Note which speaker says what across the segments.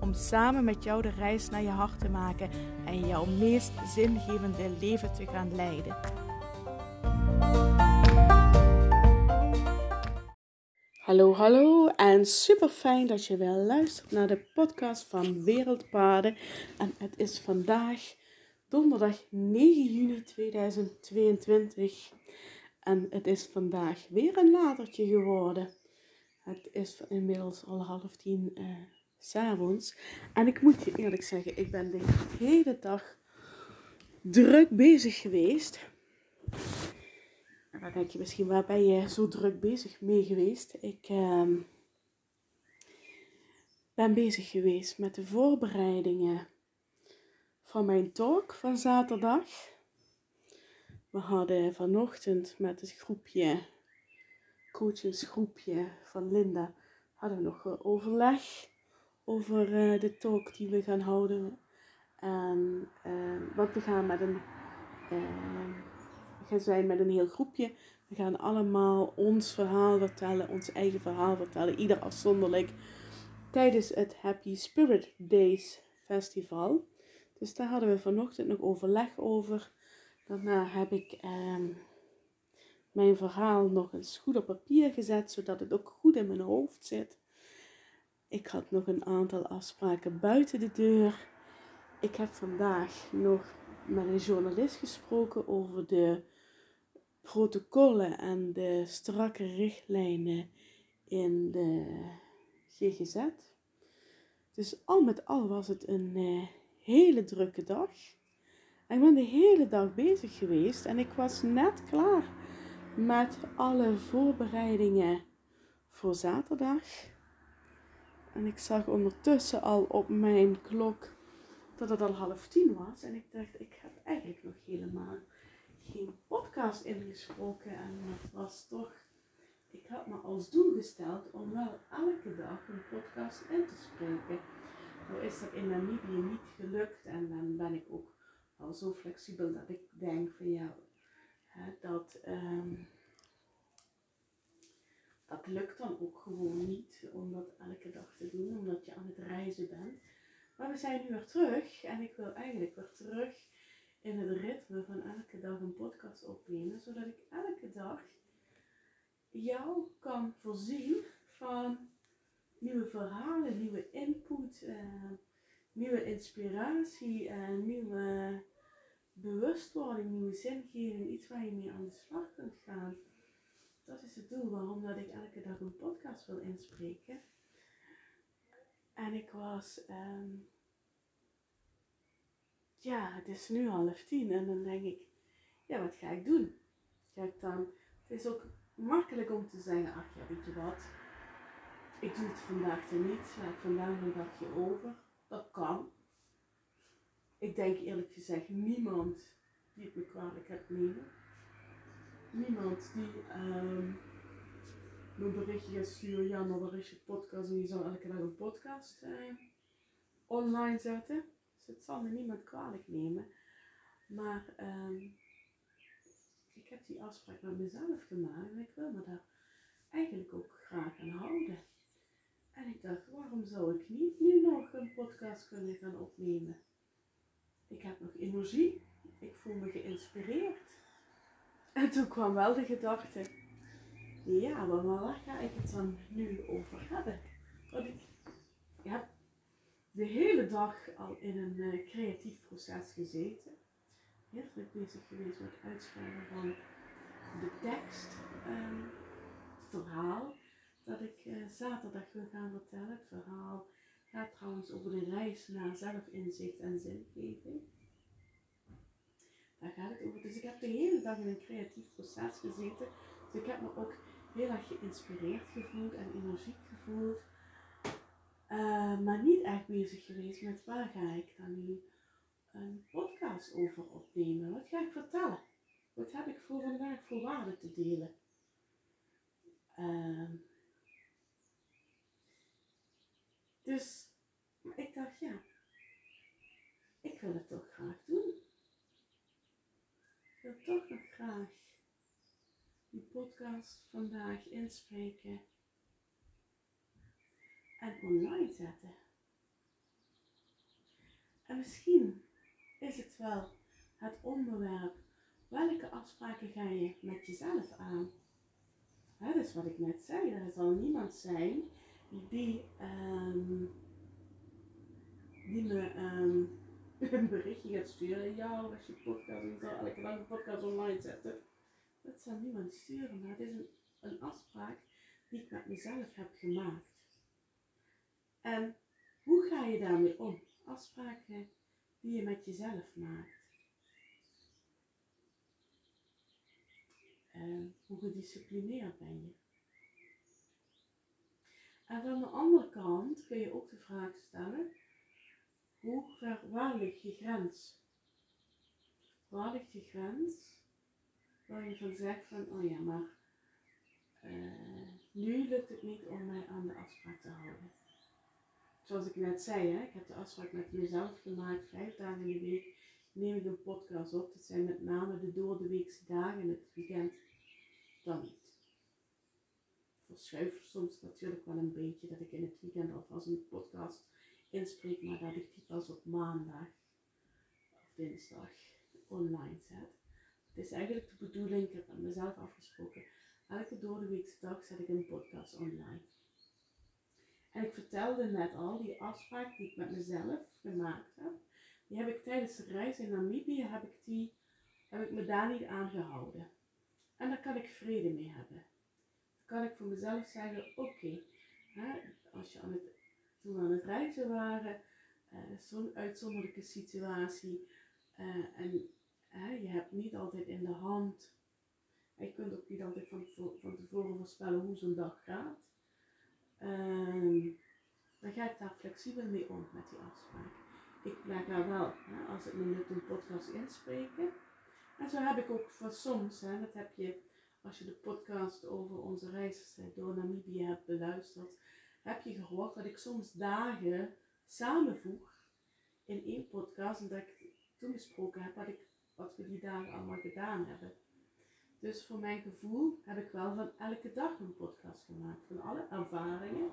Speaker 1: Om samen met jou de reis naar je hart te maken en jouw meest zingevende leven te gaan leiden. Hallo, hallo en super fijn dat je wel luistert naar de podcast van Wereldpaden. En het is vandaag donderdag 9 juni 2022 en het is vandaag weer een latertje geworden. Het is inmiddels al half tien uh, s'avonds. En ik moet je eerlijk zeggen, ik ben de hele dag druk bezig geweest. En dan denk je misschien, waar ben je zo druk bezig mee geweest? Ik uh, ben bezig geweest met de voorbereidingen van mijn talk van zaterdag. We hadden vanochtend met het groepje, coachesgroepje van Linda, hadden we nog overleg over uh, de talk die we gaan houden. En uh, wat we gaan met een, we gaan zijn met een heel groepje. We gaan allemaal ons verhaal vertellen, ons eigen verhaal vertellen, ieder afzonderlijk, tijdens het Happy Spirit Days Festival. Dus daar hadden we vanochtend nog overleg over. Daarna heb ik ehm, mijn verhaal nog eens goed op papier gezet, zodat het ook goed in mijn hoofd zit. Ik had nog een aantal afspraken buiten de deur. Ik heb vandaag nog met een journalist gesproken over de protocollen en de strakke richtlijnen in de GGZ. Dus al met al was het een uh, hele drukke dag. Ik ben de hele dag bezig geweest en ik was net klaar met alle voorbereidingen voor zaterdag. En ik zag ondertussen al op mijn klok dat het al half tien was. En ik dacht, ik heb eigenlijk nog helemaal geen podcast ingesproken. En dat was toch, ik had me als doel gesteld om wel elke dag een podcast in te spreken. Nou is dat in Namibië niet gelukt en dan ben ik ook al zo flexibel dat ik denk van ja, dat, um, dat lukt dan ook gewoon niet om dat elke dag te doen, omdat je aan het reizen bent. Maar we zijn nu weer terug en ik wil eigenlijk weer terug in het ritme van elke dag een podcast opnemen, zodat ik elke dag jou kan voorzien van nieuwe verhalen, nieuwe input, uh, nieuwe inspiratie, uh, nieuwe bewustwording, nieuwe zingeving, iets waar je mee aan de slag kunt gaan. Dat is het doel waarom dat ik elke dag een podcast wil inspreken. En ik was, um, ja, het is nu half tien en dan denk ik, ja, wat ga ik doen? Ga ik dan, het is ook makkelijk om te zeggen, ach ja, weet je wat, ik doe het vandaag er niet, sla ik vandaag een dagje over. Dat kan. Ik denk eerlijk gezegd niemand die het me kwalijk hebt nemen. Niemand die um, me een berichtje gaat sturen, ja maar waar is je podcast en je zou elke dag een podcast uh, online zetten. Dus het zal me niemand kwalijk nemen. Maar um, ik heb die afspraak met mezelf gemaakt en ik wil me daar eigenlijk ook graag aan houden. En ik dacht, waarom zou ik niet nu nog een podcast kunnen gaan opnemen? Ik heb nog energie, ik voel me geïnspireerd. En toen kwam wel de gedachte, ja, maar waar ga ik het dan nu over hebben? Want ik heb de hele dag al in een uh, creatief proces gezeten. Heel druk bezig geweest met het uitschrijven van de tekst, um, verhaal dat ik uh, zaterdag wil gaan vertellen. Het verhaal gaat trouwens over de reis naar zelfinzicht en zingeving. Daar gaat het over. Dus ik heb de hele dag in een creatief proces gezeten. Dus ik heb me ook heel erg geïnspireerd gevoeld en energiek gevoeld. Uh, maar niet echt bezig geweest met waar ga ik dan nu een podcast over opnemen? Wat ga ik vertellen? Wat heb ik voor vandaag voor waarde te delen? Ehm, dus ik dacht, ja, ik wil het toch graag doen. Wil toch nog graag die podcast vandaag inspreken en online zetten. En misschien is het wel het onderwerp welke afspraken ga je met jezelf aan? dat is wat ik net zei. Er zal niemand zijn die, um, die me um, een berichtje gaat sturen. Ja, als je podcast, zal elke dag een podcast online zetten. Dat zal niemand sturen, maar het is een, een afspraak die ik met mezelf heb gemaakt. En hoe ga je daarmee om? Afspraken die je met jezelf maakt. En hoe gedisciplineerd ben je? En van de andere kant kun je ook de vraag stellen, hoe ver, je grens? Waar ligt je grens waar je van zegt van, oh ja, maar uh, nu lukt het niet om mij aan de afspraak te houden. Zoals ik net zei, hè, ik heb de afspraak met mezelf gemaakt, vijf dagen in de week neem ik een podcast op. Dat zijn met name de door de weekse dagen en het weekend dan niet. Verschuif soms natuurlijk wel een beetje dat ik in het weekend alvast een podcast inspreek, maar dat ik die pas op maandag of dinsdag online zet. Het is eigenlijk de bedoeling, ik heb met mezelf afgesproken, elke door de weekse dag zet ik een podcast online. En ik vertelde net al, die afspraak die ik met mezelf gemaakt heb, die heb ik tijdens de reis in Namibië, heb ik, die, heb ik me daar niet aan gehouden. En daar kan ik vrede mee hebben. Dan kan ik voor mezelf zeggen, oké, als je aan het, toen we aan het reizen waren, uh, zo'n uitzonderlijke situatie, uh, en je hebt niet altijd in de hand, je kunt ook niet altijd van, van tevoren voorspellen hoe zo'n dag gaat. Ehm, dan ga ik daar flexibel mee om met die afspraak. Ik blijf daar wel, als het me lukt, een podcast inspreken. En zo heb ik ook voor soms, hè, dat heb je als je de podcast over onze reis door Namibië hebt beluisterd, heb je gehoord dat ik soms dagen samenvoeg in één podcast en dat ik toen besproken heb wat, ik, wat we die dagen allemaal gedaan hebben. Dus voor mijn gevoel heb ik wel van elke dag een podcast gemaakt. Van alle ervaringen,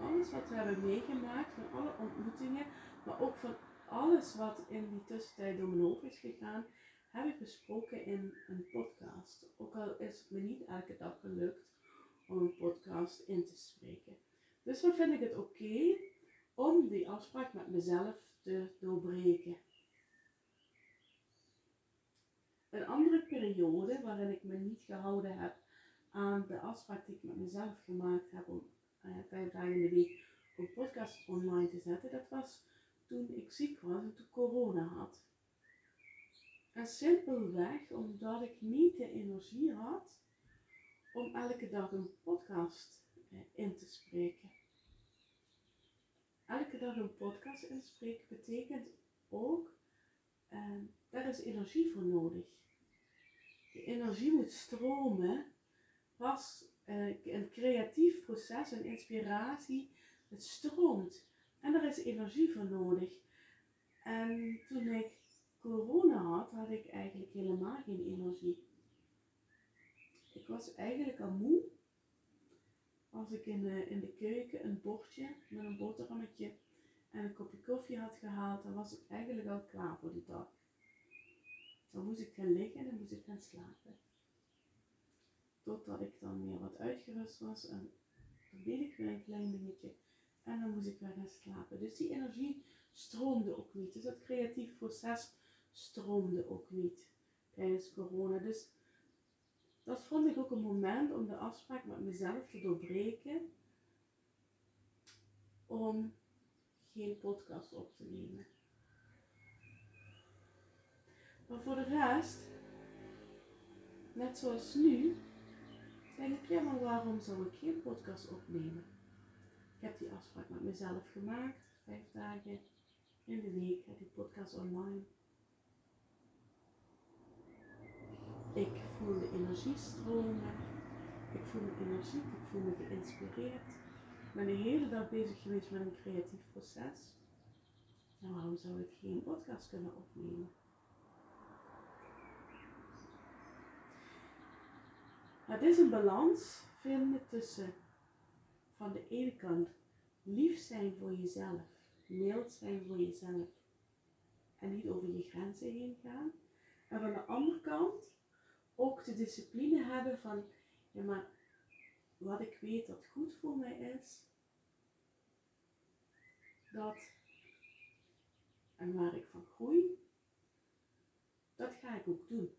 Speaker 1: alles wat we hebben meegemaakt, van alle ontmoetingen, maar ook van alles wat in die tussentijd door mijn hoofd is gegaan, heb ik besproken in een podcast. Ook al is het me niet elke dag gelukt om een podcast in te spreken. Dus dan vind ik het oké om die afspraak met mezelf te doorbreken. Een andere periode waarin ik me niet gehouden heb aan de afspraak die ik met mezelf gemaakt heb om uh, vijf dagen in de week een podcast online te zetten, dat was toen ik ziek was en toen corona had. En simpelweg omdat ik niet de energie had om elke dag een podcast eh, in te spreken. Elke dag een podcast inspreken betekent ook, uh, daar is energie voor nodig. De energie moet stromen. Pas uh, een creatief proces, een inspiratie, het stroomt. En daar is energie voor nodig. En toen ik corona had, had ik eigenlijk helemaal geen energie. Ik was eigenlijk al moe. Als ik in de, in de keuken een bordje met een boterhammetje en een kopje koffie had gehaald, dan was ik eigenlijk al klaar voor de dag. Dan moest ik gaan liggen en dan moest ik gaan slapen. Totdat ik dan weer wat uitgerust was en dan deed ik weer een klein dingetje en dan moest ik weer gaan slapen. Dus die energie stroomde ook niet. Dus dat creatief proces stroomde ook niet tijdens corona. Dus dat vond ik ook een moment om de afspraak met mezelf te doorbreken. Om geen podcast op te nemen. Maar voor de rest, net zoals nu, denk ik, ja, maar waarom zou ik geen podcast opnemen? Ik heb die afspraak met mezelf gemaakt, vijf dagen in de week gaat die podcast online. Ik voel de energie stromen. Ik voel me energiek, ik voel me geïnspireerd. Ik ben de hele dag bezig geweest met een creatief proces. En waarom zou ik geen podcast kunnen opnemen? Het is een balans vinden tussen van de ene kant lief zijn voor jezelf, mild zijn voor jezelf en niet over je grenzen heen gaan. En van de andere kant ook de discipline hebben van, ja maar wat ik weet dat goed voor mij is, dat en waar ik van groei, dat ga ik ook doen.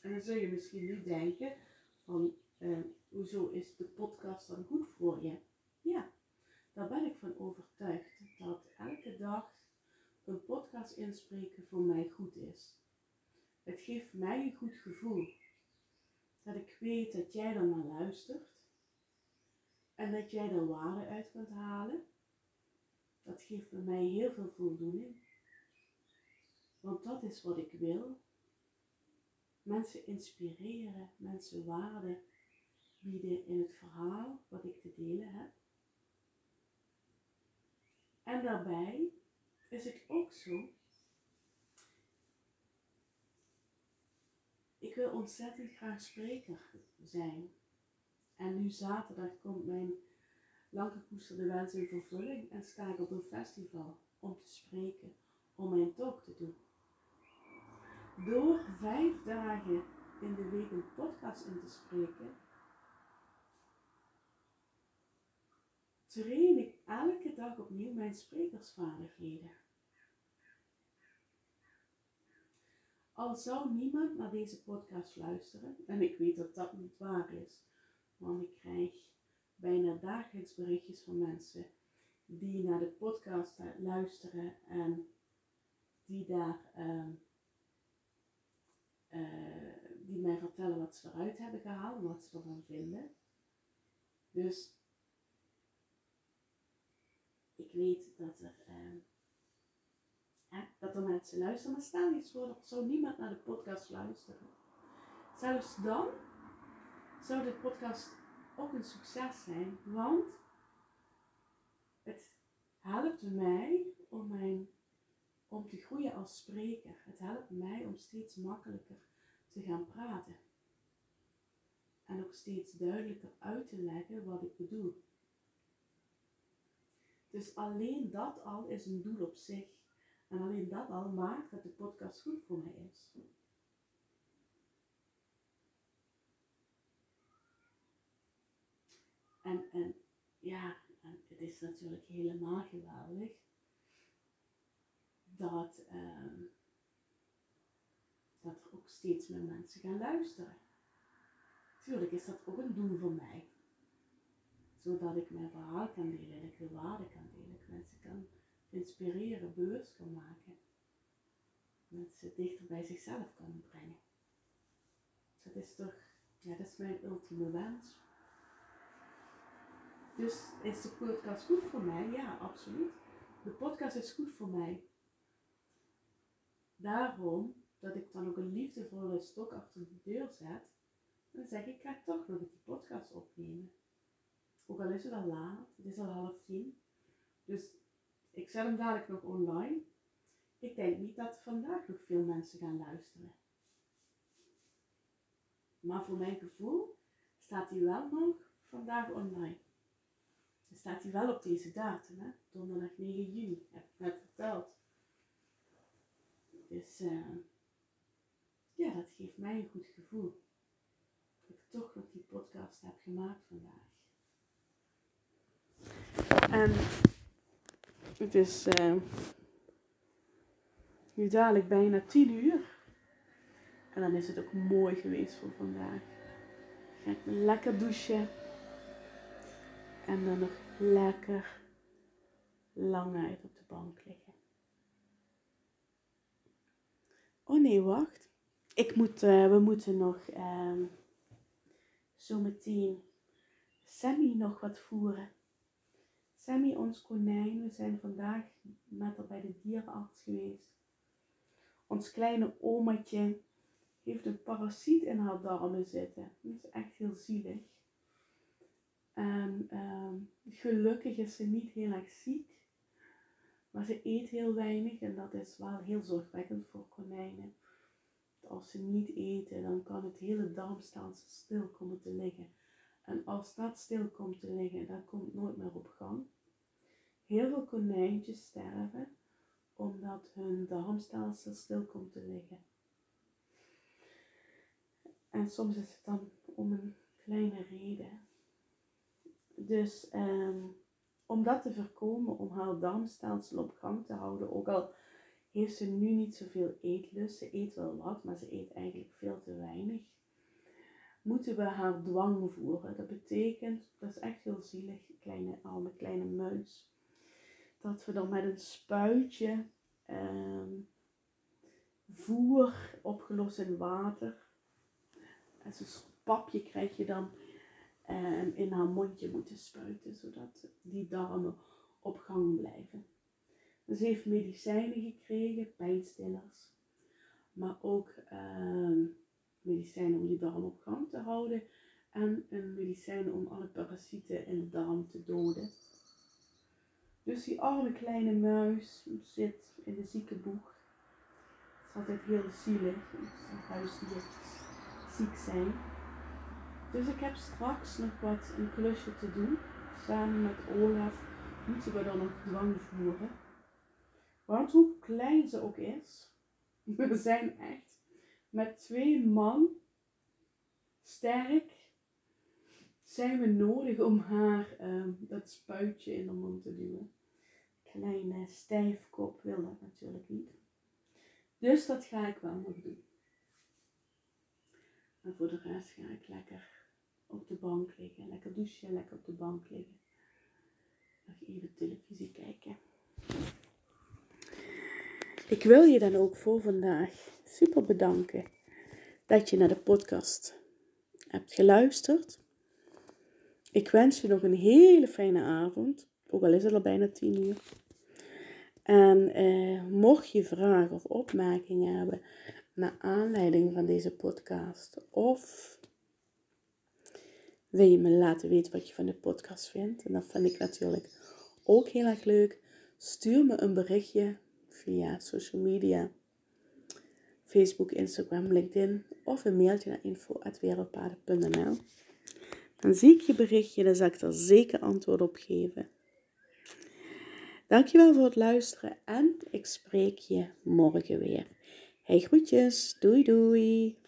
Speaker 1: En dan zul je misschien nu denken van, uh, hoezo is de podcast dan goed voor je? Ja, daar ben ik van overtuigd dat elke dag een podcast inspreken voor mij goed is. Het geeft mij een goed gevoel. Dat ik weet dat jij er naar luistert. En dat jij er waarde uit kunt halen. Dat geeft bij mij heel veel voldoening. Want dat is wat ik wil. Mensen inspireren, mensen waarde bieden in het verhaal wat ik te delen heb. En daarbij is het ook zo. Wil ontzettend graag spreker zijn. En nu zaterdag komt mijn lang gekoesterde wens in vervulling en sta ik op een festival om te spreken, om mijn talk te doen. Door vijf dagen in de week een podcast in te spreken, train ik elke dag opnieuw mijn sprekersvaardigheden. Al zou niemand naar deze podcast luisteren, en ik weet dat dat niet waar is, want ik krijg bijna dagelijks berichtjes van mensen die naar de podcast luisteren en die daar uh, die mij vertellen wat ze eruit hebben gehaald wat ze ervan vinden. Dus ik weet dat er, uh, dat er mensen luisteren, maar stel iets voor, dat zou niemand naar de podcast luisteren. Zelfs dan zou de podcast ook een succes zijn, want het helpt mij om, mijn, om te groeien als spreker. Het helpt mij om steeds makkelijker te gaan praten. En ook steeds duidelijker uit te leggen wat ik bedoel. Dus alleen dat al is een doel op zich. En alleen dat al maakt dat de podcast goed voor mij is. En, en ja, het is natuurlijk helemaal geweldig dat, uh, dat er ook steeds meer mensen gaan luisteren. Tuurlijk is dat ook een doel voor mij. Zodat ik mijn verhaal kan delen, dat ik de waarde kan delen, ik mensen kan inspireren, bewust kan maken. Mensen dichter bij zichzelf kan brengen. Dat is toch, ja, dat is mijn ultieme wens. Dus is de podcast goed voor mij? Ja, absoluut. De podcast is goed voor mij. Daarom dat ik dan ook een liefdevolle stok achter de deur zet. Dan zeg ik, ik ga toch nog die podcast opnemen. Ook al is het al laat, het is al half tien. Dus ik zet hem dadelijk nog online. Ik denk niet dat vandaag nog veel mensen gaan luisteren. Maar voor mijn gevoel staat hij wel nog vandaag online. Dan staat hij wel op deze datum, hè? donderdag 9 juni, heb ik net verteld. Dus uh, ja, dat geeft mij een goed gevoel. Dat ik toch nog die podcast heb gemaakt vandaag. En het is uh, nu dadelijk bijna 10 uur. En dan is het ook mooi geweest voor vandaag. Ga lekker douchen. En dan nog lekker lang uit op de bank liggen. Oh nee, wacht. Ik moet, uh, we moeten nog uh, zo meteen Sammy nog wat voeren. Sammy, ons konijn, we zijn vandaag met haar bij de dierenarts geweest. Ons kleine omaatje heeft een parasiet in haar darmen zitten. Dat is echt heel zielig. En ehm, gelukkig is ze niet heel erg ziek. Maar ze eet heel weinig en dat is wel heel zorgwekkend voor konijnen. Als ze niet eten, dan kan het hele darmstelsel stil komen te liggen. En als dat stil komt te liggen, dan komt nooit meer op gang. Heel veel konijntjes sterven omdat hun darmstelsel stil komt te liggen. En soms is het dan om een kleine reden. Dus um, om dat te voorkomen, om haar darmstelsel op gang te houden, ook al heeft ze nu niet zoveel eetlust, ze eet wel wat, maar ze eet eigenlijk veel te weinig, moeten we haar dwang voeren. Dat betekent, dat is echt heel zielig, kleine arme kleine muis, dat we dan met een spuitje um, voer opgelost in water, en zo'n papje krijg je dan um, in haar mondje moeten spuiten, zodat die darmen op gang blijven. Ze heeft medicijnen gekregen, pijnstillers, maar ook uh, medicijnen om die darm op gang te houden en een medicijn om alle parasieten in de darm te doden. Dus die arme kleine muis zit in de ziekenboeg. Het is altijd heel zielig, huisdiertjes ziek zijn. Dus ik heb straks nog wat een klusje te doen. Samen met Olaf moeten we dan nog dwang voeren. Want hoe klein ze ook is, we zijn echt met twee man sterk, zijn we nodig om haar uh, dat spuitje in de mond te duwen. Kleine stijfkop wil dat natuurlijk niet. Dus dat ga ik wel nog doen. En voor de rest ga ik lekker op de bank liggen. Lekker douchen, lekker op de bank liggen. Nog even televisie kijken. Ik wil je dan ook voor vandaag super bedanken dat je naar de podcast hebt geluisterd. Ik wens je nog een hele fijne avond, ook al is het al bijna tien uur. En eh, mocht je vragen of opmerkingen hebben naar aanleiding van deze podcast, of wil je me laten weten wat je van de podcast vindt, en dat vind ik natuurlijk ook heel erg leuk, stuur me een berichtje via social media. Facebook, Instagram, LinkedIn of een mailtje naar info.wereldpaden.nl. Dan zie ik je berichtje, dan zal ik er zeker antwoord op geven. Dankjewel voor het luisteren en ik spreek je morgen weer. Hey groetjes, doei doei.